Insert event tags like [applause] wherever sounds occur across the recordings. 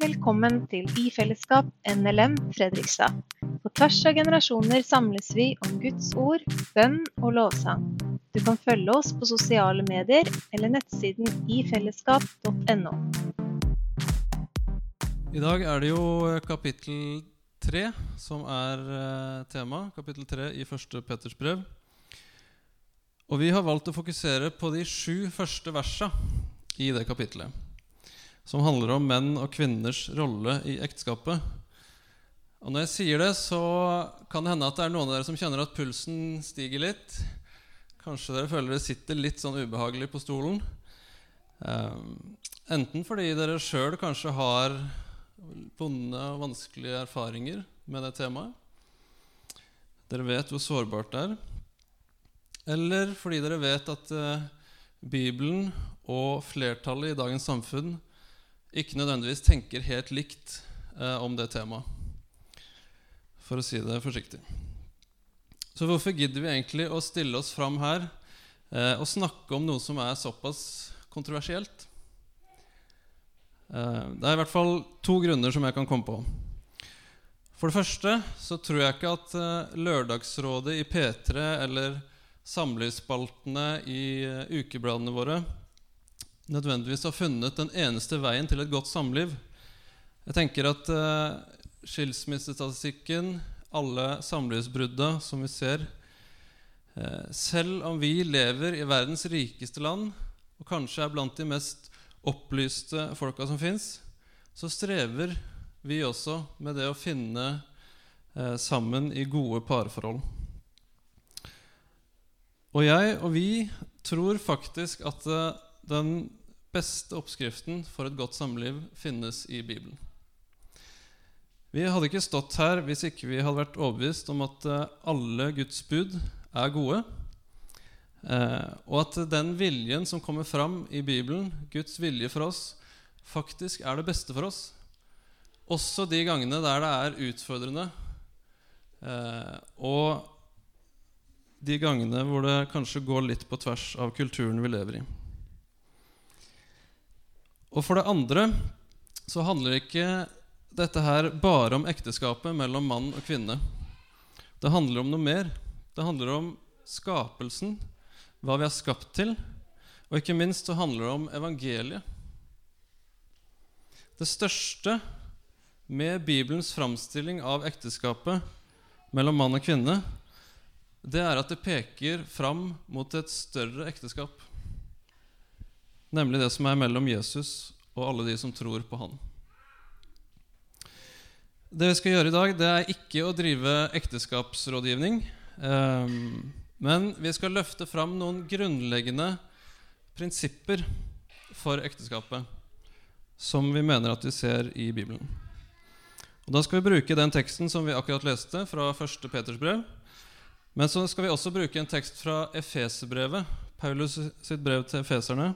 Velkommen til I NLM Fredrikstad. På tvers av generasjoner samles vi om Guds ord, bønn og lovsang. Du kan følge oss på sosiale medier eller nettsiden ifellesskap.no. I dag er det jo kapittel tre som er eh, tema. Kapittel tre i første Petters brev. Og vi har valgt å fokusere på de sju første versa i det kapittelet. Som handler om menn og kvinners rolle i ekteskapet. Og når jeg sier det, så kan det hende at det er noen av dere som kjenner at pulsen stiger litt. Kanskje dere føler dere sitter litt sånn ubehagelig på stolen. Um, enten fordi dere sjøl kanskje har vonde og vanskelige erfaringer med det temaet. Dere vet hvor sårbart det er. Eller fordi dere vet at uh, Bibelen og flertallet i dagens samfunn ikke nødvendigvis tenker helt likt eh, om det temaet. For å si det forsiktig. Så hvorfor gidder vi egentlig å stille oss fram her eh, og snakke om noe som er såpass kontroversielt? Eh, det er i hvert fall to grunner som jeg kan komme på. For det første så tror jeg ikke at eh, Lørdagsrådet i P3 eller samlivsspaltene i eh, ukebladene våre nødvendigvis har funnet den eneste veien til et godt samliv. Jeg tenker at skilsmissestatistikken, alle samlivsbrudda som vi ser Selv om vi lever i verdens rikeste land og kanskje er blant de mest opplyste folka som fins, så strever vi også med det å finne eh, sammen i gode parforhold. Og jeg og vi tror faktisk at den beste oppskriften for et godt samliv finnes i Bibelen. Vi hadde ikke stått her hvis ikke vi hadde vært overbevist om at eh, alle Guds bud er gode, Eh, og at den viljen som kommer fram i Bibelen, Guds vilje for oss, faktisk er det beste for oss. Også de gangene der det er utfordrende, eh, og de gangene hvor det kanskje går litt på tvers av kulturen vi lever i. Og for det andre så handler ikke dette her bare om ekteskapet mellom mann og kvinne. Det handler om noe mer. Det handler om skapelsen hva vi er skapt til, og ikke minst så handler det om evangeliet. Det største med Bibelens framstilling av ekteskapet mellom mann og kvinne, det er at det peker fram mot et større ekteskap. Nemlig det som er mellom Jesus og alle de som tror på han. Det vi skal gjøre i dag, det er ikke å drive ekteskapsrådgivning. Um, men vi skal løfte fram noen grunnleggende prinsipper for ekteskapet som vi mener at vi ser i Bibelen. Og Da skal vi bruke den teksten som vi akkurat leste, fra 1. Peters brev. Men så skal vi også bruke en tekst fra Efeserbrevet, Paulus sitt brev til efeserne.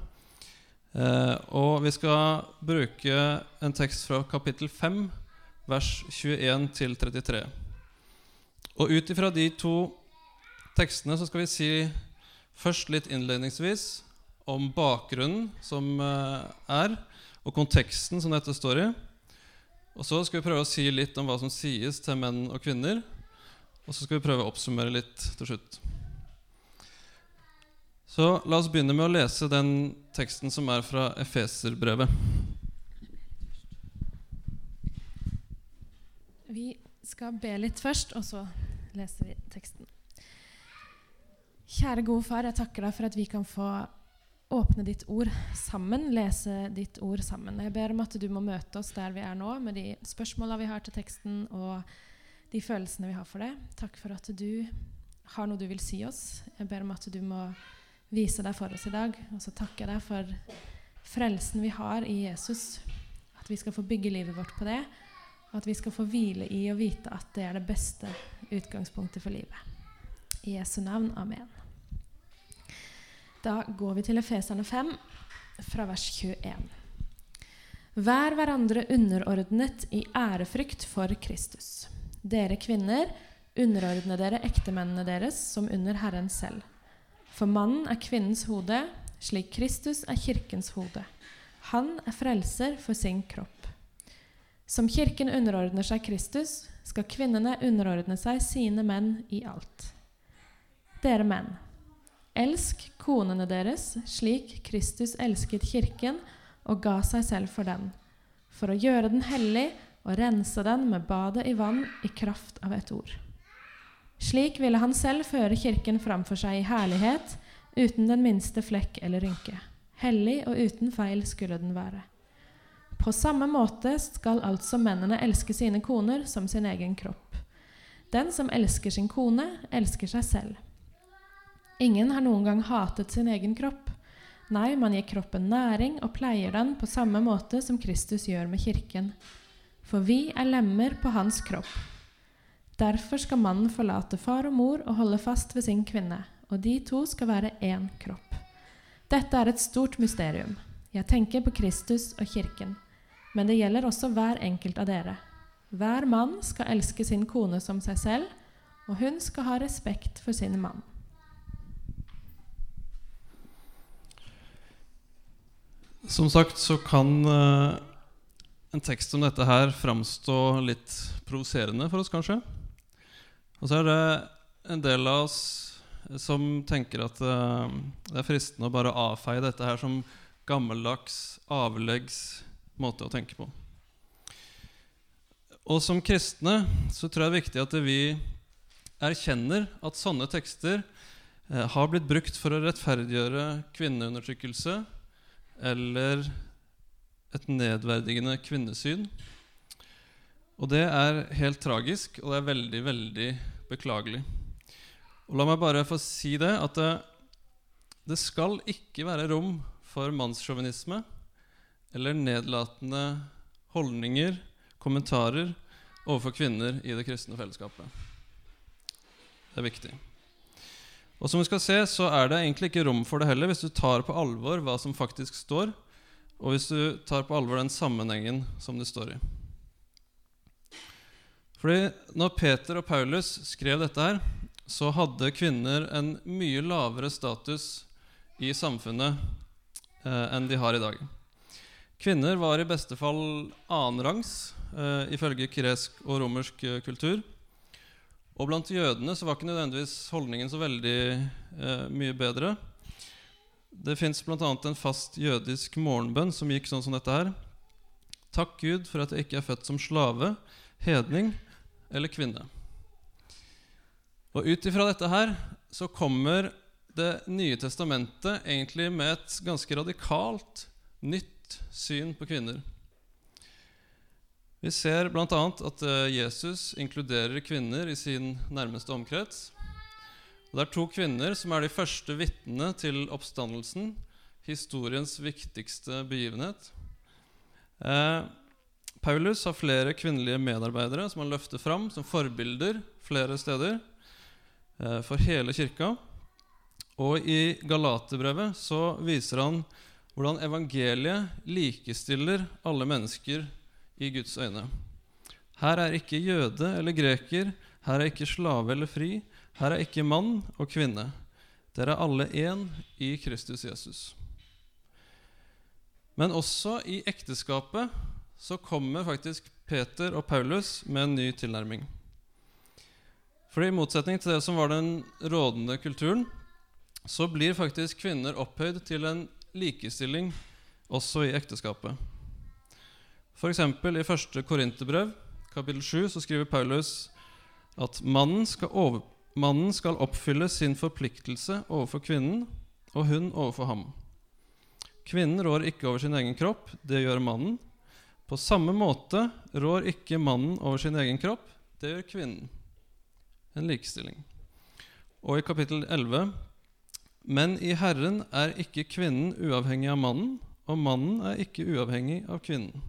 Eh, og vi skal bruke en tekst fra kapittel 5, vers 21 33. Og ut ifra de to tekstene så skal vi si først litt innledningsvis om bakgrunnen som eh, er, og konteksten som dette står i. Og så skal vi prøve å si litt om hva som sies til menn og kvinner. Og så skal vi prøve å oppsummere litt til slutt. Så la oss begynne med å lese den teksten som er fra Efeserbrevet. Vi skal be litt først, og så leser vi teksten. Kjære gode far, jeg takker deg for at vi kan få åpne ditt ord sammen, lese ditt ord sammen. Jeg ber om at du må møte oss der vi er nå, med de spørsmåla vi har til teksten, og de følelsene vi har for det. Takk for at du har noe du vil si oss. Jeg ber om at du må vise deg for oss i dag. Og så takker jeg deg for frelsen vi har i Jesus. At vi skal få bygge livet vårt på det, og at vi skal få hvile i å vite at det er det beste utgangspunktet for livet. I Jesu navn. Amen. Da går vi til Efeserne 5, fra vers 21. Vær hverandre underordnet i ærefrykt for Kristus. Dere kvinner, underordne dere ektemennene deres som under Herren selv. For mannen er kvinnens hode, slik Kristus er kirkens hode. Han er frelser for sin kropp. Som kirken underordner seg Kristus, skal kvinnene underordne seg sine menn i alt. Dere menn, elsk konene deres slik Kristus elsket kirken og ga seg selv for den, for å gjøre den hellig og rense den med badet i vann i kraft av et ord. Slik ville han selv føre kirken framfor seg i herlighet, uten den minste flekk eller rynke. Hellig og uten feil skulle den være. På samme måte skal altså mennene elske sine koner som sin egen kropp. Den som elsker sin kone, elsker seg selv. Ingen har noen gang hatet sin egen kropp. Nei, man gir kroppen næring og pleier den på samme måte som Kristus gjør med kirken. For vi er lemmer på hans kropp. Derfor skal mannen forlate far og mor og holde fast ved sin kvinne, og de to skal være én kropp. Dette er et stort mysterium. Jeg tenker på Kristus og kirken. Men det gjelder også hver enkelt av dere. Hver mann skal elske sin kone som seg selv, og hun skal ha respekt for sin mann. Som sagt så kan eh, en tekst som dette her framstå litt provoserende for oss, kanskje. Og så er det en del av oss som tenker at eh, det er fristende å bare avfeie dette her som gammeldags, avleggs måte å tenke på. Og som kristne så tror jeg det er viktig at vi erkjenner at sånne tekster eh, har blitt brukt for å rettferdiggjøre kvinneundertrykkelse eller et nedverdigende kvinnesyn. Og det er helt tragisk, og det er veldig, veldig beklagelig. Og La meg bare få si det at det, det skal ikke være rom for mannssjåvinisme eller nedlatende holdninger, kommentarer, overfor kvinner i det kristne fellesskapet. Det er viktig. Og som vi skal se, så er det egentlig ikke rom for det heller hvis du tar på alvor hva som faktisk står, og hvis du tar på alvor den sammenhengen som det står i. Fordi når Peter og Paulus skrev dette her, så hadde kvinner en mye lavere status i samfunnet eh, enn de har i dag. Kvinner var i beste fall annenrangs, eh, ifølge kiresk og romersk eh, kultur. Og blant jødene så var ikke nødvendigvis holdningen så veldig eh, mye bedre. Det fins bl.a. en fast jødisk morgenbønn som gikk sånn som dette her. Takk Gud for at jeg ikke er født som slave, hedning eller kvinne. Og ut ifra dette her så kommer Det nye testamentet egentlig med et ganske radikalt nytt syn på kvinner. Vi ser bl.a. at eh, Jesus inkluderer kvinner i sin nærmeste omkrets. Og Det er to kvinner som er de første vitnene til oppstandelsen, historiens viktigste begivenhet. Eh, Paulus har flere kvinnelige medarbeidere som han løfter fram som forbilder flere steder. Eh, for hele kirka. Og i Galaterbrevet så viser han hvordan evangeliet likestiller alle mennesker i Guds øyne. Her er ikke jøde eller greker, her er ikke slave eller fri, her er ikke mann og kvinne. Dere er alle én i Kristus Jesus. Men også i ekteskapet så kommer faktisk Peter og Paulus med en ny tilnærming. Fordi I motsetning til det som var den rådende kulturen, så blir faktisk kvinner opphøyd til en likestilling også i ekteskapet. F.eks. i første Korinterbrev, kapittel 7, så skriver Paulus at mannen skal, over, mannen skal oppfylle sin forpliktelse overfor kvinnen, og hun overfor ham. Kvinnen rår ikke over sin egen kropp, det gjør mannen. På samme måte rår ikke mannen over sin egen kropp, det gjør kvinnen en likestilling. Og i kapittel 11.: Men i Herren er ikke kvinnen uavhengig av mannen, og mannen er ikke uavhengig av kvinnen.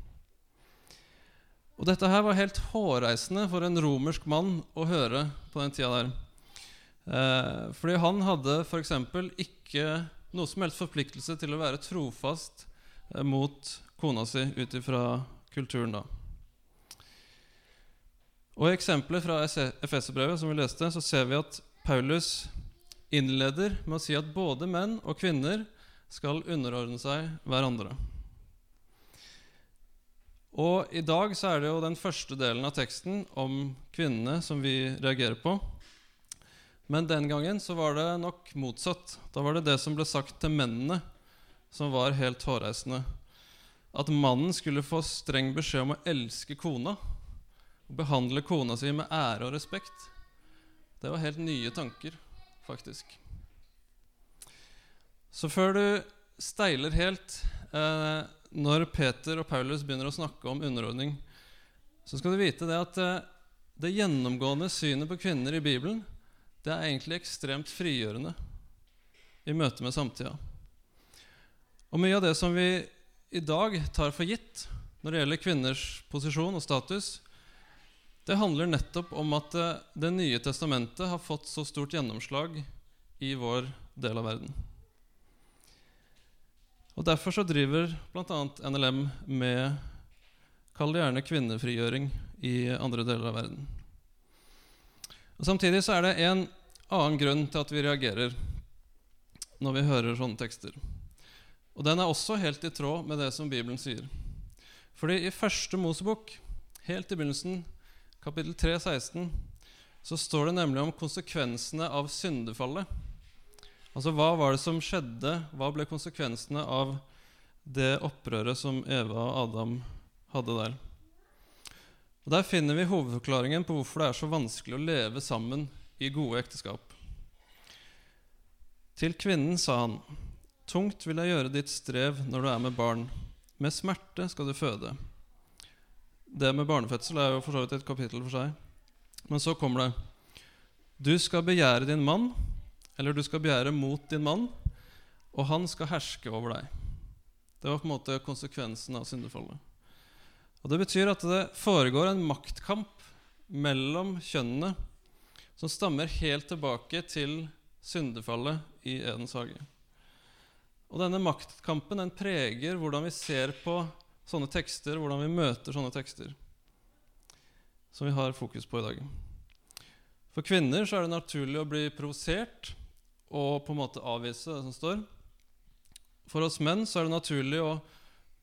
Og Dette her var helt hårreisende for en romersk mann å høre på den tida der. Eh, fordi han hadde f.eks. ikke noe som helst forpliktelse til å være trofast eh, mot kona si ut ifra kulturen da. Og I eksempelet fra Efeserbrevet som vi leste, så ser vi at Paulus innleder med å si at både menn og kvinner skal underordne seg hverandre. Og i dag så er det jo den første delen av teksten om kvinnene som vi reagerer på. Men den gangen så var det nok motsatt. Da var det det som ble sagt til mennene, som var helt hårreisende. At mannen skulle få streng beskjed om å elske kona. Og behandle kona si med ære og respekt. Det var helt nye tanker, faktisk. Så før du steiler helt eh, når Peter og Paulus begynner å snakke om underordning, så skal du vite det at eh, det gjennomgående synet på kvinner i Bibelen det er egentlig ekstremt frigjørende i møte med samtida. Og mye av det som vi i dag tar for gitt når det gjelder kvinners posisjon og status, det handler nettopp om at eh, Det nye testamentet har fått så stort gjennomslag i vår del av verden. Og Derfor så driver bl.a. NLM med Kall det gjerne kvinnefrigjøring i andre deler av verden. Og Samtidig så er det en annen grunn til at vi reagerer når vi hører sånne tekster. Og den er også helt i tråd med det som Bibelen sier. Fordi i første Mosebok, helt i begynnelsen, kapittel 3, 16, så står det nemlig om konsekvensene av syndefallet. Altså hva var det som skjedde? Hva ble konsekvensene av det opprøret som Eva og Adam hadde der? Og Der finner vi hovedforklaringen på hvorfor det er så vanskelig å leve sammen i gode ekteskap. Til kvinnen sa han, tungt vil jeg gjøre ditt strev når du er med barn. Med smerte skal du føde. Det med barnefødsel er jo for så vidt et kapittel for seg. Men så kommer det. Du skal begjære din mann, eller du skal begjære mot din mann, og han skal herske over deg. Det var på en måte konsekvensen av syndefallet. Og Det betyr at det foregår en maktkamp mellom kjønnene som stammer helt tilbake til syndefallet i Edens hage. Og Denne maktkampen den preger hvordan vi ser på sånne tekster, hvordan vi møter sånne tekster, som vi har fokus på i dag. For kvinner så er det naturlig å bli provosert og på en måte avvise det som står. For oss menn så er det naturlig å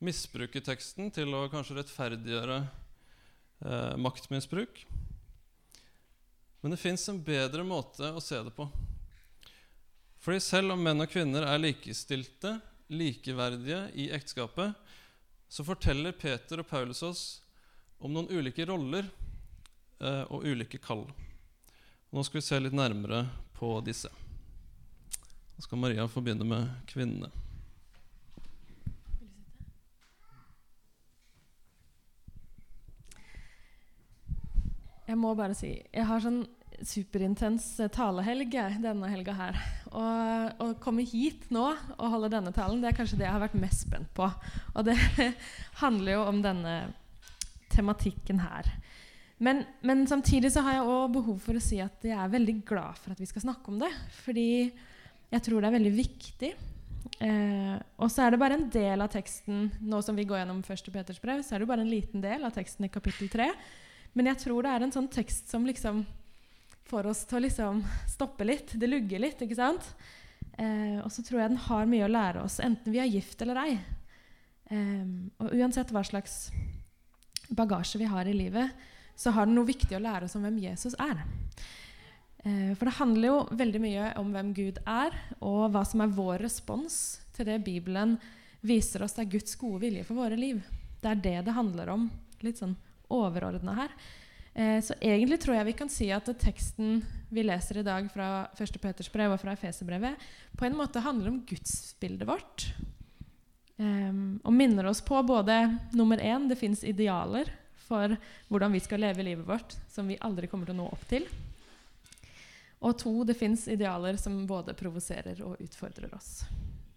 misbruke teksten til å kanskje rettferdiggjøre eh, maktmisbruk. Men det fins en bedre måte å se det på. Fordi selv om menn og kvinner er likestilte, likeverdige i ekteskapet, så forteller Peter og Paulus oss om noen ulike roller eh, og ulike kall. Nå skal vi se litt nærmere på disse. Da skal Maria få begynne med kvinnene. Jeg må bare si Jeg har sånn superintens talehelg denne helga her. Å komme hit nå og holde denne talen, det er kanskje det jeg har vært mest spent på. Og det [laughs] handler jo om denne tematikken her. Men, men samtidig så har jeg òg behov for å si at jeg er veldig glad for at vi skal snakke om det. Fordi jeg tror det er veldig viktig. Eh, og så er det bare en del av teksten nå som vi går gjennom første Peters brev, så er det bare en liten del av teksten i kapittel 3. Men jeg tror det er en sånn tekst som liksom får oss til å liksom stoppe litt. Det lugger litt, ikke sant? Eh, og så tror jeg den har mye å lære oss, enten vi er gift eller ei. Eh, og uansett hva slags bagasje vi har i livet, så har den noe viktig å lære oss om hvem Jesus er. Eh, for det handler jo veldig mye om hvem Gud er, og hva som er vår respons til det Bibelen viser oss det er Guds gode vilje for våre liv. Det er det det handler om, litt sånn overordna her. Eh, så egentlig tror jeg vi kan si at teksten vi leser i dag fra 1. Peters brev og fra Efeserbrevet, på en måte handler om gudsbildet vårt. Eh, og minner oss på både nummer én det fins idealer for hvordan vi skal leve livet vårt som vi aldri kommer til å nå opp til. Og to, det fins idealer som både provoserer og utfordrer oss.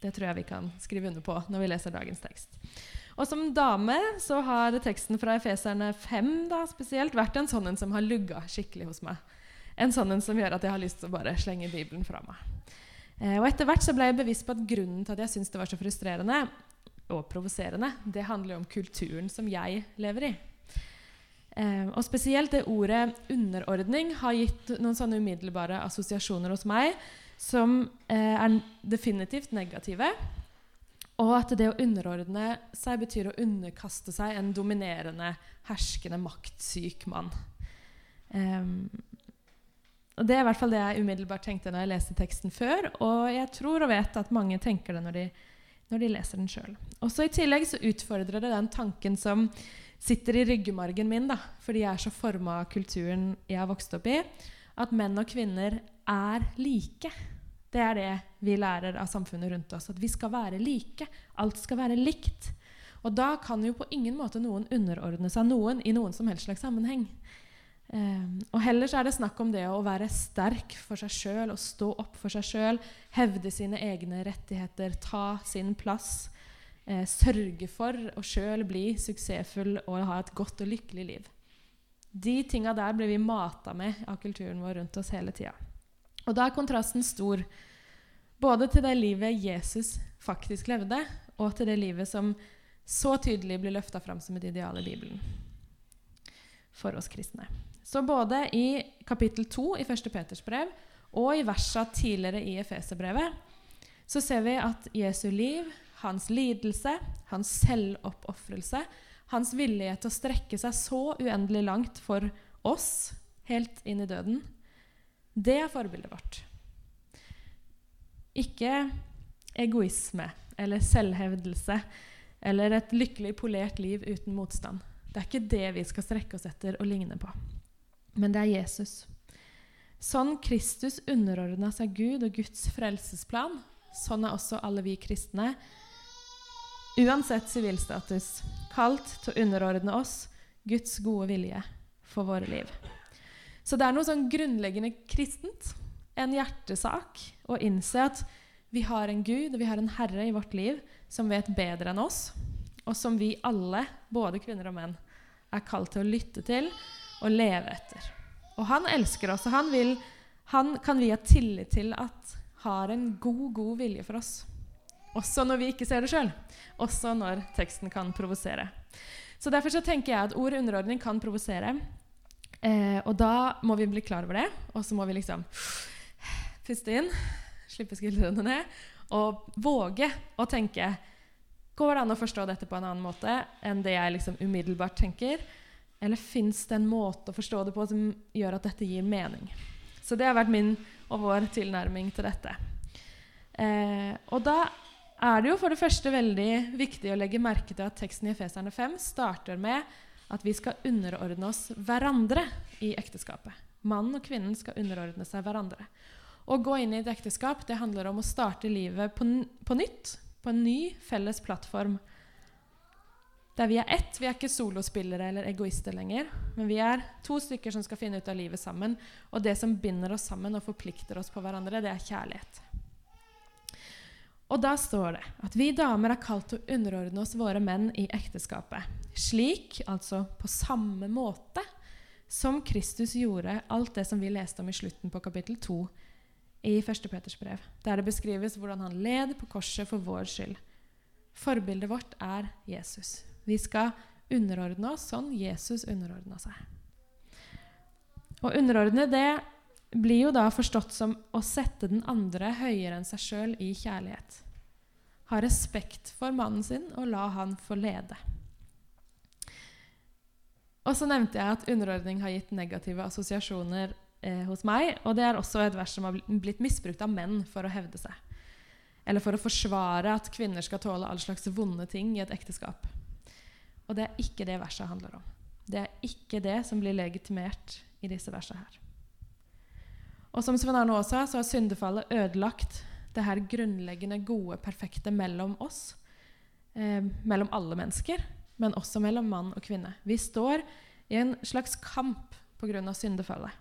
Det tror jeg vi kan skrive under på når vi leser dagens tekst. Og som dame så har teksten fra Efeserne 5 da, spesielt vært en sånn en som har lugga skikkelig hos meg. En sånn en som gjør at jeg har lyst til å bare slenge Bibelen fra meg. Eh, og etter hvert så ble jeg bevisst på at grunnen til at jeg syntes det var så frustrerende og provoserende, det handler jo om kulturen som jeg lever i. Eh, og spesielt det ordet 'underordning' har gitt noen sånne umiddelbare assosiasjoner hos meg som eh, er definitivt negative. Og at det å underordne seg betyr å underkaste seg en dominerende, herskende, maktsyk mann. Um, og Det er i hvert fall det jeg umiddelbart tenkte når jeg leste teksten før. Og jeg tror og vet at mange tenker det når de, når de leser den sjøl. I tillegg så utfordrer det den tanken som sitter i ryggmargen min, da, fordi jeg er så forma av kulturen jeg har vokst opp i, at menn og kvinner er like. Det er det vi lærer av samfunnet rundt oss. At vi skal være like. Alt skal være likt. Og da kan jo på ingen måte noen underordne seg noen i noen som helst slags sammenheng. Um, og heller så er det snakk om det å være sterk for seg sjøl og stå opp for seg sjøl, hevde sine egne rettigheter, ta sin plass, eh, sørge for å sjøl bli suksessfull og ha et godt og lykkelig liv. De tinga der blir vi mata med av kulturen vår rundt oss hele tida. Og da er kontrasten stor, både til det livet Jesus faktisk levde, og til det livet som så tydelig blir løfta fram som et ideal i Bibelen for oss kristne. Så både i kapittel 2 i 1. Peters brev og i versa tidligere i Efeserbrevet så ser vi at Jesu liv, hans lidelse, hans selvoppofrelse, hans villighet til å strekke seg så uendelig langt for oss, helt inn i døden, det er forbildet vårt. Ikke egoisme eller selvhevdelse eller et lykkelig polert liv uten motstand. Det er ikke det vi skal strekke oss etter og ligne på men det er Jesus. Sånn Kristus underordna seg Gud og Guds frelsesplan, sånn er også alle vi kristne, uansett sivilstatus, kalt til å underordne oss Guds gode vilje for våre liv. Så det er noe sånn grunnleggende kristent, en hjertesak, å innse at vi har en Gud og vi har en Herre i vårt liv som vet bedre enn oss, og som vi alle, både kvinner og menn, er kalt til å lytte til og leve etter. Og han elsker oss, og han, vil, han kan vi ha tillit til at har en god, god vilje for oss. Også når vi ikke ser det sjøl. Også når teksten kan provosere. Så Derfor så tenker jeg at ord underordning kan provosere. Eh, og da må vi bli klar over det. Og så må vi liksom puste inn, slippe skuldrene ned, og våge å tenke Går det an å forstå dette på en annen måte enn det jeg liksom umiddelbart tenker? Eller fins det en måte å forstå det på som gjør at dette gir mening? Så det har vært min og vår tilnærming til dette. Eh, og da er det jo for det første veldig viktig å legge merke til at teksten i Efeserne 5 starter med at vi skal underordne oss hverandre i ekteskapet. Mannen og kvinnen skal underordne seg hverandre. Å gå inn i et ekteskap det handler om å starte livet på, på nytt, på en ny felles plattform der vi er ett. Vi er ikke solospillere eller egoister lenger. Men vi er to stykker som skal finne ut av livet sammen. Og det som binder oss sammen og forplikter oss på hverandre, det er kjærlighet. Og da står det at vi damer er kalt til å underordne oss våre menn i ekteskapet. Slik, altså på samme måte, som Kristus gjorde alt det som vi leste om i slutten på kapittel 2 i 1. Peters brev, der det beskrives hvordan han led på korset for vår skyld. Forbildet vårt er Jesus. Vi skal underordne oss sånn Jesus underordna seg. Å underordne det blir jo da forstått som å sette den andre høyere enn seg sjøl i kjærlighet. Ha respekt for mannen sin og la han få lede. Og så nevnte jeg at underordning har gitt negative assosiasjoner eh, hos meg. Og det er også et vers som har blitt misbrukt av menn for å hevde seg. Eller for å forsvare at kvinner skal tåle all slags vonde ting i et ekteskap. Og det er ikke det verset handler om. Det er ikke det som blir legitimert i disse versene her. Og som Sven Arne også sa, så har syndefallet ødelagt det her grunnleggende gode, perfekte mellom oss. Eh, mellom alle mennesker, men også mellom mann og kvinne. Vi står i en slags kamp pga. syndefallet.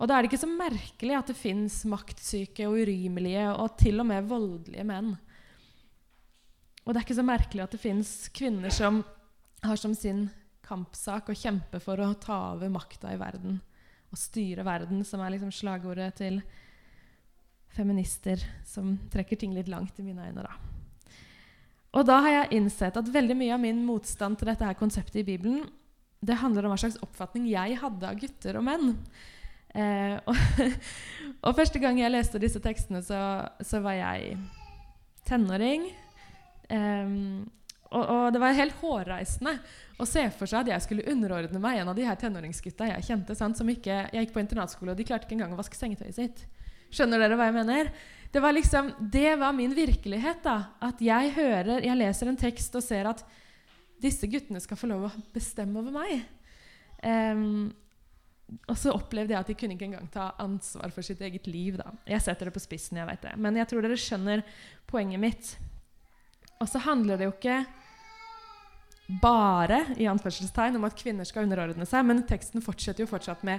Og da er det ikke så merkelig at det fins maktsyke og urimelige og til og med voldelige menn. Og det er ikke så merkelig at det fins kvinner som har som sin kampsak å kjempe for å ta over makta i verden. Og styre verden, som er liksom slagordet til feminister som trekker ting litt langt i mine øyne. da. Og da har jeg innsett at veldig mye av min motstand til dette her konseptet i Bibelen det handler om hva slags oppfatning jeg hadde av gutter og menn. Eh, og, [laughs] og, første gang jeg leste disse tekstene, så, så var jeg tenåring. Eh, og, og, det var helt hårreisende å se for seg at jeg skulle underordne meg en av de her tenåringsgutta jeg kjente. Sant, som ikke, Jeg gikk på internatskole, og de klarte ikke engang å vaske sengetøyet sitt. Skjønner dere hva jeg mener? Det var liksom, det var min virkelighet. da, At jeg hører, jeg leser en tekst og ser at disse guttene skal få lov å bestemme over meg. Um, og så opplevde jeg at de kunne ikke engang ta ansvar for sitt eget liv. da. Jeg setter det på spissen, jeg vet det. Men jeg tror dere skjønner poenget mitt. Og så handler det jo ikke bare i anførselstegn om at kvinner skal underordne seg, men teksten fortsetter jo fortsatt med,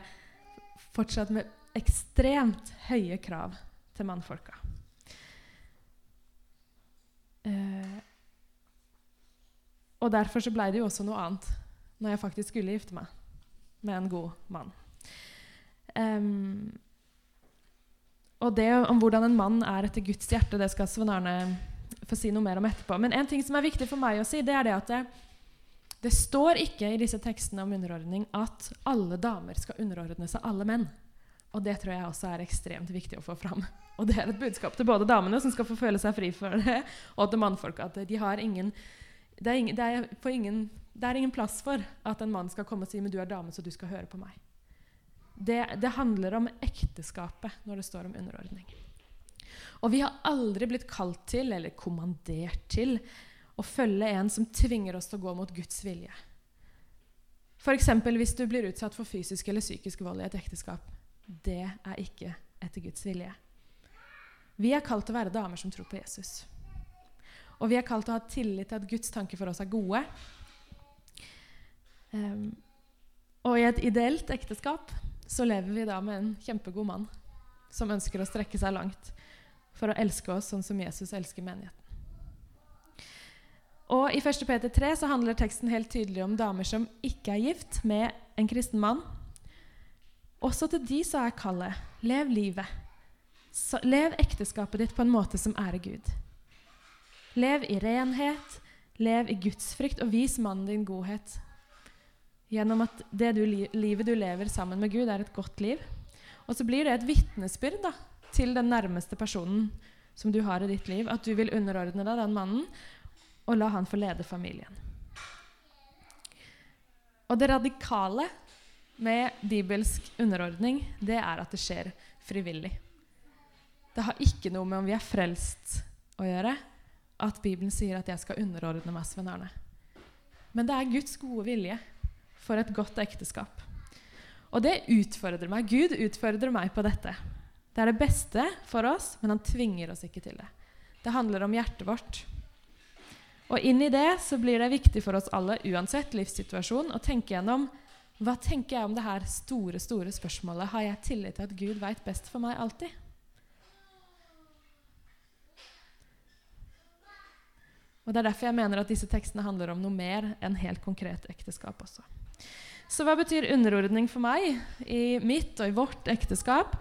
fortsatt med ekstremt høye krav til mannfolka. Uh, og derfor så blei det jo også noe annet når jeg faktisk skulle gifte meg med en god mann. Um, og det om hvordan en mann er etter Guds hjerte, det skal Svein Arne få si noe mer om etterpå. Men en ting som er viktig for meg å si, det er det at det, det står ikke i disse tekstene om underordning at alle damer skal underordne seg alle menn. Og det tror jeg også er ekstremt viktig å få fram. [laughs] Og det er et budskap til både damene, som skal få føle seg fri for det, og til mannfolk. At de har ingen det er, ingen, det, er ingen, det er, ingen, plass for at en mann skal komme og si men du er dame, så du skal høre på meg. Det, det handler om ekteskapet når det står om underordning. Og vi har aldri blitt kalt til eller kommandert til å følge en som tvinger oss til å gå mot Guds vilje. F.eks. hvis du blir utsatt for fysisk eller psykisk vold i et ekteskap. Det er ikke etter Guds vilje. Vi er kalt til å være damer som tror på Jesus. Og vi er kalt til å ha tillit til at Guds tanker for oss er gode. Um, og i et ideelt ekteskap så lever vi da med en kjempegod mann som ønsker å strekke seg langt for å elske oss sånn som Jesus elsker menigheten. Og I 1. Peter 3 så handler teksten helt tydelig om damer som ikke er gift med en kristen mann. Også til de sa jeg kallet lev livet. Så lev ekteskapet ditt på en måte som ærer Gud. Lev i renhet, lev i gudsfrykt, og vis mannen din godhet. Gjennom at det du, livet du lever sammen med Gud, er et godt liv. Og så blir det et vitnesbyrd til den nærmeste personen som du har i ditt liv, at du vil underordne deg den mannen og la han få lede familien. Og det radikale med bibelsk underordning, det er at det skjer frivillig. Det har ikke noe med om vi er frelst å gjøre, at Bibelen sier at jeg skal underordne meg Sven Arne. Men det er Guds gode vilje for et godt ekteskap. Og det utfordrer meg. Gud utfordrer meg på dette. Det er det beste for oss, men han tvinger oss ikke til det. Det handler om hjertet vårt. Og inn i det så blir det viktig for oss alle, uansett livssituasjon, å tenke gjennom hva tenker jeg om det her store, store spørsmålet. Har jeg tillit til at Gud veit best for meg alltid? Og Det er derfor jeg mener at disse tekstene handler om noe mer enn helt konkret ekteskap også. Så hva betyr underordning for meg i mitt og i vårt ekteskap?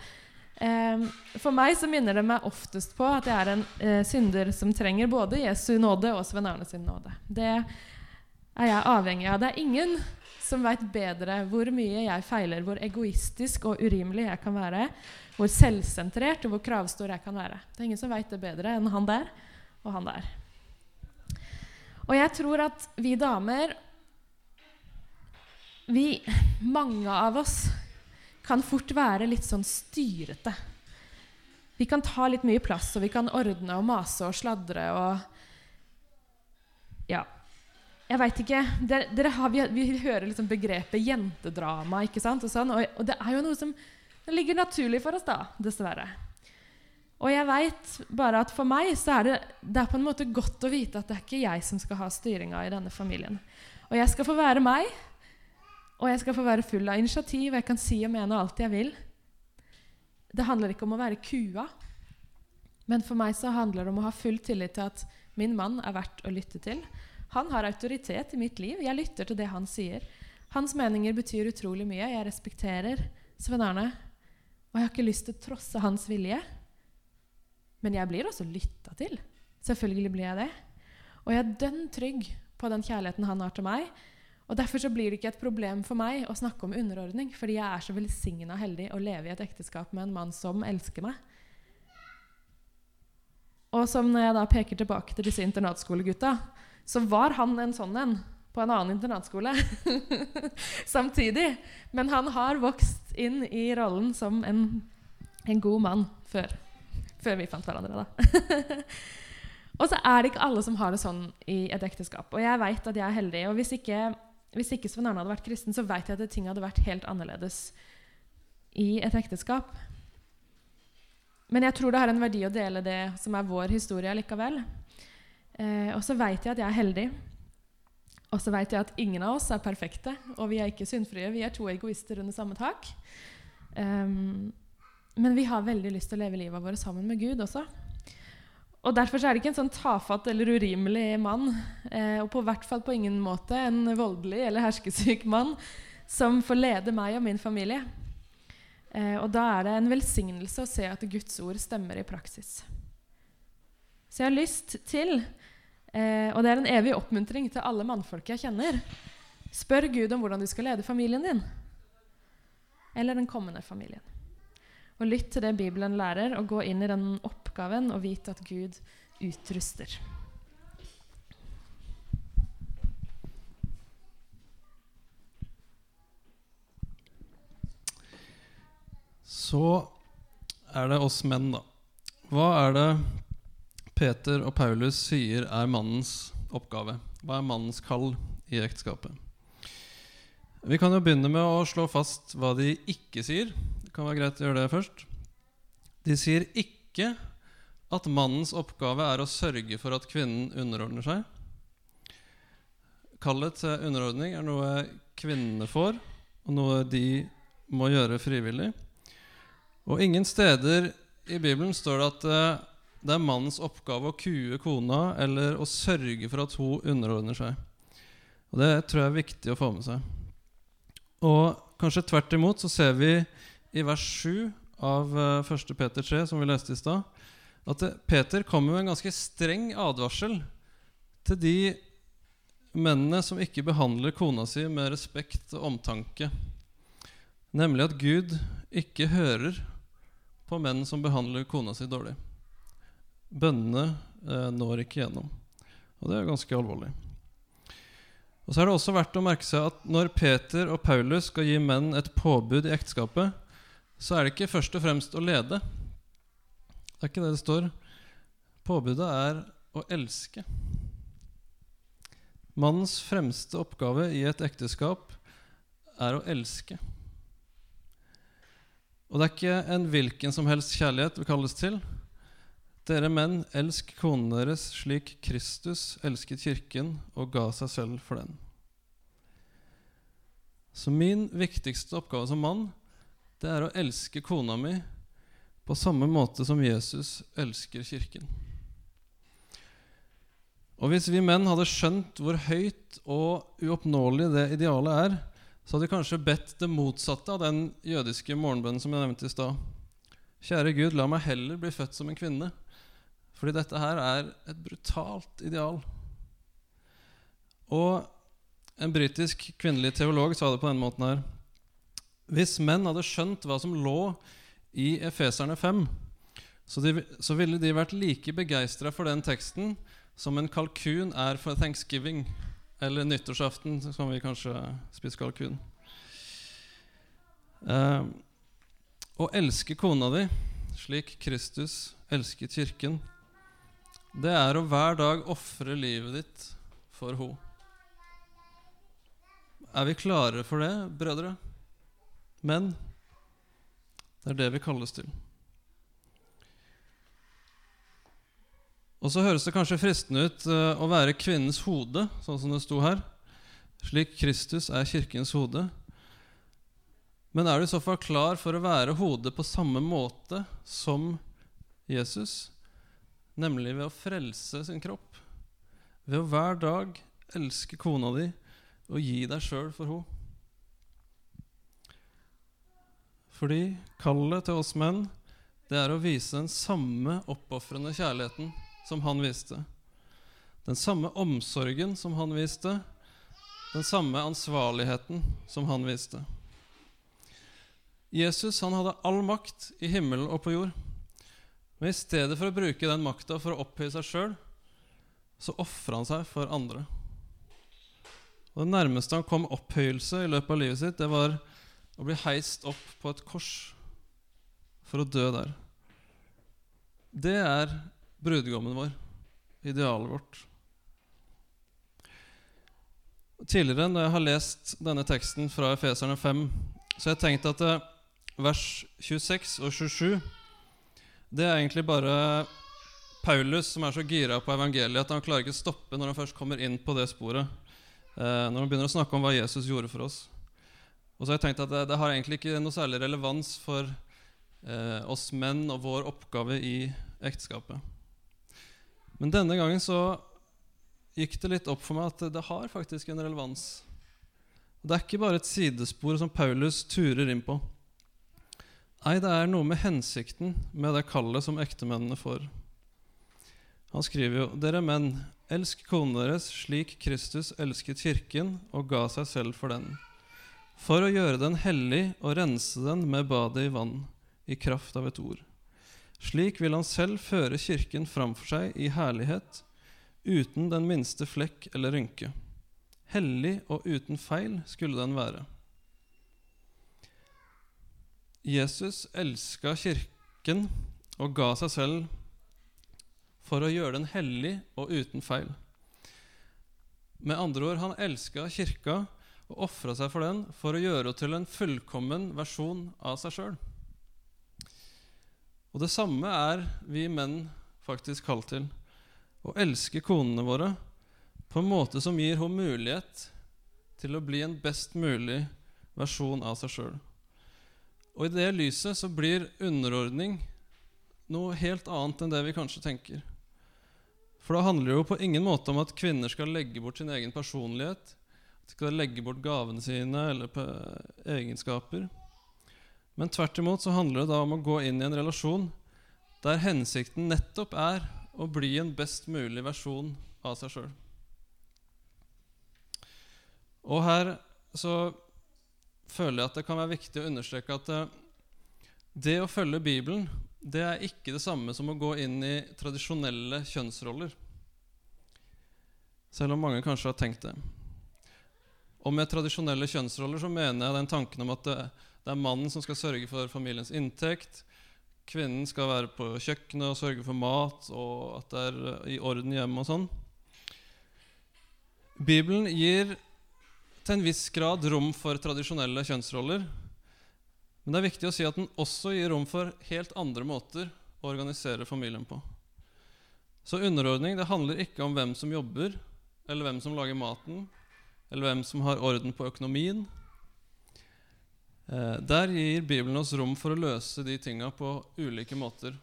Eh, for meg så minner det meg oftest på at jeg er en eh, synder som trenger både Jesu nåde og Sven Arne sin nåde. Det er jeg avhengig av. Det er ingen som veit bedre hvor mye jeg feiler, hvor egoistisk og urimelig jeg kan være, hvor selvsentrert og hvor kravstor jeg kan være. Det er ingen som veit det bedre enn han der og han der. Og jeg tror at vi damer vi, Mange av oss kan fort være litt sånn styrete. Vi kan ta litt mye plass, og vi kan ordne og mase og sladre og. Jeg veit ikke dere, dere har, vi, vi, hører liksom begrepet jentedrama, ikke sant? Og, sånn, og, og, det er jo noe som ligger naturlig for oss, da, dessverre. Og jeg veit bare at for meg så er det, det er på en måte godt å vite at det er ikke jeg som skal ha styringa i denne familien. Og jeg skal få være meg, og jeg skal få være full av initiativ, og jeg kan si og mene alt jeg vil. Det handler ikke om å være kua, men for meg så handler det om å ha full tillit til at min mann er verdt å lytte til. Han har autoritet i mitt liv. Jeg lytter til det han sier. Hans meninger betyr utrolig mye. Jeg respekterer Svein Arne. Og jeg har ikke lyst til å trosse hans vilje. Men jeg blir også lytta til. Selvfølgelig blir jeg det. Og jeg er dønn trygg på den kjærligheten han har til meg. Og Derfor så blir det ikke et problem for meg å snakke om underordning, fordi jeg er så velsigna heldig å leve i et ekteskap med en mann som elsker meg. Og som når jeg da peker tilbake til disse internatskolegutta, så var han en sånn en på en annen internatskole [laughs] samtidig. Men han har vokst inn i rollen som en, en god mann før, før vi fant hverandre, da. [laughs] og så er det ikke alle som har det sånn i et ekteskap. Og jeg veit at jeg er heldig. Og hvis ikke, hvis ikke Sven Arne hadde vært kristen, så veit jeg at ting hadde vært helt annerledes i et ekteskap. Men jeg tror det har en verdi å dele det som er vår historie likevel. Eh, og så veit jeg at jeg er heldig. Og så veit jeg at ingen av oss er perfekte, og vi er ikke syndfrie. Vi er to egoister under samme tak. Um, men vi har veldig lyst til å leve livet vårt sammen med Gud også. Og Derfor er det ikke en sånn tafatt eller urimelig mann, eh, og på hvert fall på ingen måte en voldelig eller herskesyk mann, som får lede meg og min familie. Eh, og da er det en velsignelse å se at Guds ord stemmer i praksis. Så jeg har lyst til, eh, og det er en evig oppmuntring til alle mannfolk jeg kjenner Spør Gud om hvordan du skal lede familien din. Eller den kommende familien. Og lytt til det Bibelen lærer, og gå inn i den oppgaven og vite at Gud utruster. Så er det oss menn, da. Hva er det Peter og Paulus sier er mannens oppgave? Hva er mannens kall i ekteskapet? Vi kan jo begynne med å slå fast hva de ikke sier. Det kan være greit å gjøre det først. De sier ikke at mannens oppgave er å sørge for at kvinnen underordner seg. Kallet til underordning er noe kvinnene får, og noe de må gjøre frivillig. Og ingen steder i Bibelen står det at uh, det er mannens oppgave å kue kona eller å sørge for at hun underordner seg. Og Det tror jeg er viktig å få med seg. Og kanskje tvert imot så ser vi i vers 7 av uh, eh, 1. Peter 3, som vi leste i stad, at uh, Peter kommer med en ganske streng advarsel til de mennene som ikke behandler kona si med respekt og omtanke. Nemlig at Gud ikke hører på menn som behandler kona si dårlig. Bønnene eh, når ikke gjennom. Og det er ganske alvorlig. Og så er det også verdt å merke seg at når Peter og Paulus skal gi menn et påbud i ekteskapet, så er det ikke først og fremst å lede. Det er ikke det det står. Påbudet er å elske. Mannens fremste oppgave i et ekteskap er å elske. Og det er ikke en hvilken som helst kjærlighet vi kalles til. Dere menn, elsk konene deres slik Kristus elsket kirken og ga seg selv for den. Så min viktigste oppgave som mann, det er å elske kona mi på samme måte som Jesus elsker kirken. Og hvis vi menn hadde skjønt hvor høyt og uoppnåelig det idealet er, så hadde vi kanskje bedt det motsatte av den jødiske morgenbønnen som jeg nevnte i stad. Kjære Gud, la meg heller bli født som en kvinne. Fordi dette her er et brutalt ideal. Og en britisk kvinnelig teolog sa det på denne måten her. Hvis menn hadde skjønt hva som lå i Efeserne 5, så, de, så ville de vært like begeistra for den teksten som en kalkun er for thanksgiving. Eller nyttårsaften, som vi kanskje spiser kalkun. Eh, å elske kona di slik Kristus elsket kirken, det er å hver dag ofre livet ditt for ho. Er vi klare for det, brødre? Men det er det vi kalles til. Og så høres det kanskje fristende ut uh, å være kvinnens hode, sånn som det sto her. Slik Kristus er kirkens hode. Men er du i så fall klar for å være hodet på samme måte som Jesus? Nemlig ved å frelse sin kropp. Ved å hver dag elske kona di og gi deg sjøl for henne. Fordi kallet til oss menn, det er å vise den samme oppofrende kjærligheten som han viste. Den samme omsorgen som han viste. Den samme ansvarligheten som han viste. Jesus han hadde all makt i himmelen og på jord. Men i stedet for å bruke den makta for å opphøye seg sjøl, så ofra han seg for andre. Og Det nærmeste han kom opphøyelse i løpet av livet sitt, det var å bli heist opp på et kors for å dø der. Det er brudgommen vår, idealet vårt. Tidligere, når jeg har lest denne teksten fra Efeserne 5, så har jeg tenkt at eh, vers 26 og 27 Det er egentlig bare Paulus som er så gira på evangeliet at han klarer ikke stoppe når han først kommer inn på det sporet. Eh, når han begynner å snakke om hva Jesus gjorde for oss. Og så har jeg tenkt at det, det har egentlig ikke noe særlig relevans for eh, oss menn og vår oppgave i ekteskapet. Men denne gangen så gikk det litt opp for meg at det har faktisk en relevans. Det er ikke bare et sidespor som Paulus turer inn på. Nei, det er noe med hensikten med det kallet som ektemennene får. Han skriver jo Dere menn, elsk konene deres slik Kristus elsket kirken og ga seg selv for den, for å gjøre den hellig og rense den med badet i vann, i kraft av et ord. Slik vil han selv føre kirken framfor seg i herlighet, uten den minste flekk eller rynke. Hellig og uten feil skulle den være. Jesus elska kirken og ga seg selv for å gjøre den hellig og uten feil. Med andre ord, han elska kirka og ofra seg for den for å gjøre henne til en fullkommen versjon av seg sjøl. Og det samme er vi menn faktisk kalt til å elske konene våre på en måte som gir henne mulighet til å bli en best mulig versjon av seg sjøl. Og i det lyset så blir underordning noe helt annet enn det vi kanskje tenker. For da handler det jo på ingen måte om at kvinner skal legge bort sin egen personlighet, at de skal legge bort gavene sine eller egenskaper. Men tvert imot så handler det da om å gå inn i en relasjon der hensikten nettopp er å bli en best mulig versjon av seg sjøl. Og her så føler jeg at det kan være viktig å understreke at eh, det å følge Bibelen, det er ikke det samme som å gå inn i tradisjonelle kjønnsroller. Selv om mange kanskje har tenkt det. Og med tradisjonelle kjønnsroller så mener jeg den tanken om at det, det er mannen som skal sørge for familiens inntekt, kvinnen skal være på kjøkkenet og sørge for mat, og at det er i orden hjemme og sånn. Bibelen gir til en viss grad rom for tradisjonelle kjønnsroller. Men det er viktig å si at den også gir rom for helt andre måter å organisere familien på. Så underordning det handler ikke om hvem som jobber, eller hvem som lager maten, eller hvem som har orden på økonomien. Eh, der gir Bibelen oss rom for å løse de tinga på ulike måter.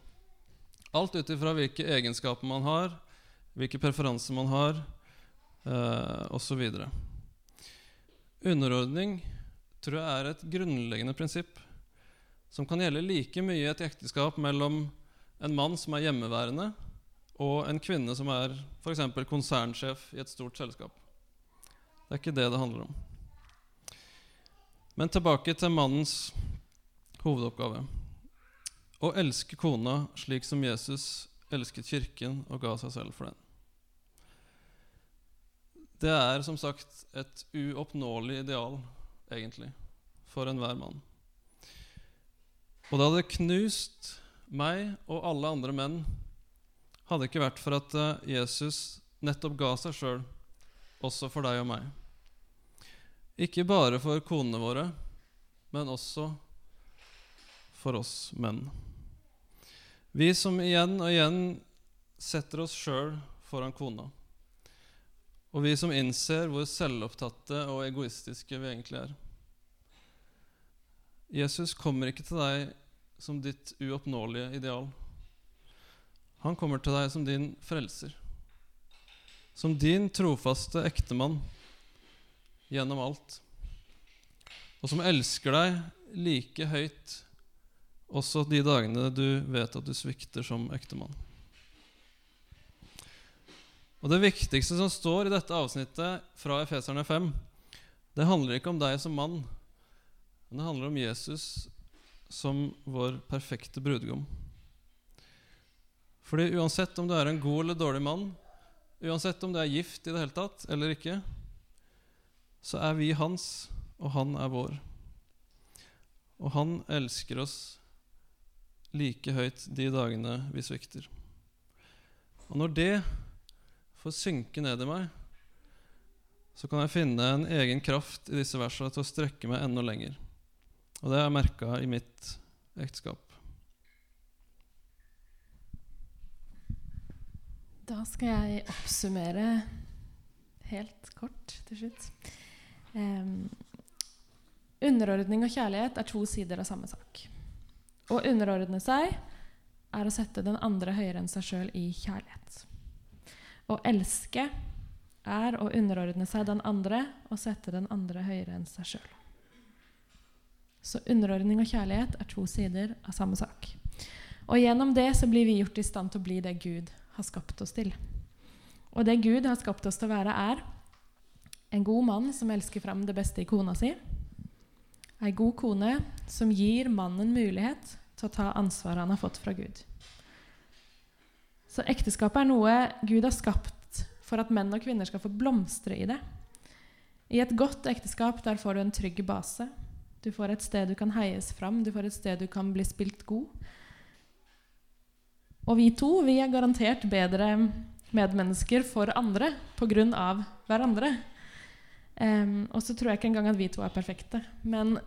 Alt ut ifra hvilke egenskaper man har, hvilke preferanser man har, eh, osv. Underordning tror jeg er et grunnleggende prinsipp som kan gjelde like mye i et ekteskap mellom en mann som er hjemmeværende, og en kvinne som er f.eks. konsernsjef i et stort selskap. Det er ikke det det handler om. Men tilbake til mannens hovedoppgave. Å elske kona slik som Jesus elsket kirken og ga seg selv for den. Det er som sagt et uoppnåelig ideal, egentlig, for enhver mann. Og det hadde knust meg og alle andre menn hadde det ikke vært for at eh, Jesus nettopp ga seg sjøl, også for deg og meg. Ikke bare for konene våre, men også for oss menn. Vi som igjen og igjen setter oss sjøl foran kona. Og vi som innser hvor selvopptatte og egoistiske vi egentlig er. Jesus kommer ikke til deg som ditt uoppnåelige ideal. Han kommer til deg som din frelser. Som din trofaste ektemann gjennom alt. Og som elsker deg like høyt også de dagene du vet at du svikter som ektemann. Og Det viktigste som står i dette avsnittet fra Efeserne 5, det handler ikke om deg som mann, men det handler om Jesus som vår perfekte brudgom. Fordi uansett om du er en god eller dårlig mann, uansett om du er gift i det hele tatt eller ikke, så er vi hans, og han er vår. Og han elsker oss like høyt de dagene vi svikter. Og når det får synke ned i meg, så kan jeg finne en egen kraft i disse versene til å strekke meg enda lenger. Og det har jeg merka i mitt ekteskap. Da skal jeg oppsummere helt kort til slutt. Um, underordning og kjærlighet er to sider av samme sak. Å underordne seg er å sette den andre høyere enn seg sjøl i kjærlighet. Å elske er å underordne seg den andre og sette den andre høyere enn seg sjøl. Så underordning og kjærlighet er to sider av samme sak. Og gjennom det så blir vi gjort i stand til å bli det Gud har skapt oss til. Og det Gud har skapt oss til å være, er en god mann som elsker fram det beste i kona si. Ei god kone som gir mannen mulighet til å ta ansvaret han har fått fra Gud. Så ekteskapet er noe Gud har skapt for at menn og kvinner skal få blomstre i det. I et godt ekteskap der får du en trygg base. Du får et sted du kan heies fram, du får et sted du kan bli spilt god. Og vi to vi er garantert bedre medmennesker for andre pga. hverandre. Um, og så tror jeg ikke engang at vi to er perfekte. Men,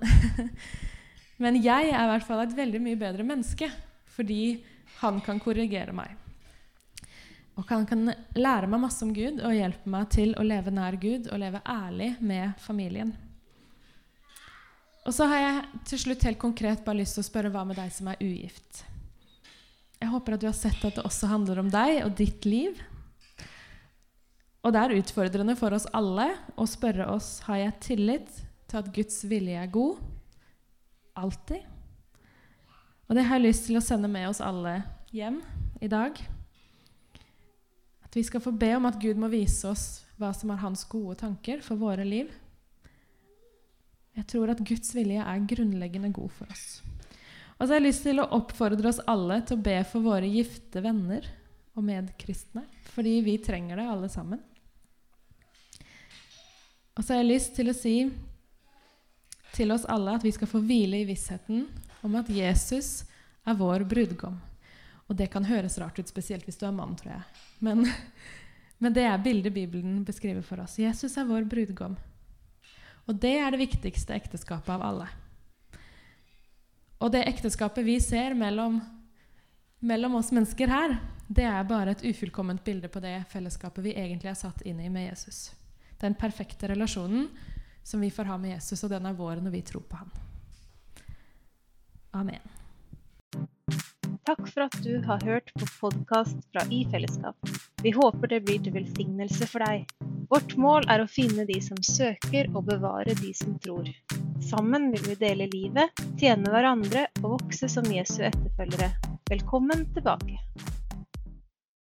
[laughs] men jeg er i hvert fall et veldig mye bedre menneske fordi han kan korrigere meg. Og han kan lære meg masse om Gud og hjelpe meg til å leve nær Gud og leve ærlig med familien. Og så har jeg til slutt helt konkret bare lyst til å spørre hva med deg som er ugift? Jeg håper at du har sett at det også handler om deg og ditt liv. Og det er utfordrende for oss alle å spørre oss har jeg tillit til at Guds vilje er god. Alltid. Og det har jeg lyst til å sende med oss alle hjem i dag. At vi skal få be om at Gud må vise oss hva som er hans gode tanker for våre liv. Jeg tror at Guds vilje er grunnleggende god for oss. Og så har jeg lyst til å oppfordre oss alle til å be for våre gifte venner og medkristne, fordi vi trenger det, alle sammen. Og så har jeg lyst til å si til oss alle at vi skal få hvile i vissheten om at Jesus er vår brudgom. Og det kan høres rart ut, spesielt hvis du er mann, tror jeg. Men, [laughs] men det er bildet Bibelen beskriver for oss. Jesus er vår brudgom. Og det er det viktigste ekteskapet av alle. Og det ekteskapet vi ser mellom, mellom oss mennesker her, det er bare et ufullkomment bilde på det fellesskapet vi egentlig er satt inn i med Jesus. Den perfekte relasjonen som vi får ha med Jesus, og den er vår når vi tror på ham. Amen. Takk for at du har hørt på podkast fra I fellesskap. Vi håper det blir til velsignelse for deg. Vårt mål er å finne de som søker, og bevare de som tror. Sammen vil vi dele livet, tjene hverandre og vokse som Jesu etterfølgere. Velkommen tilbake.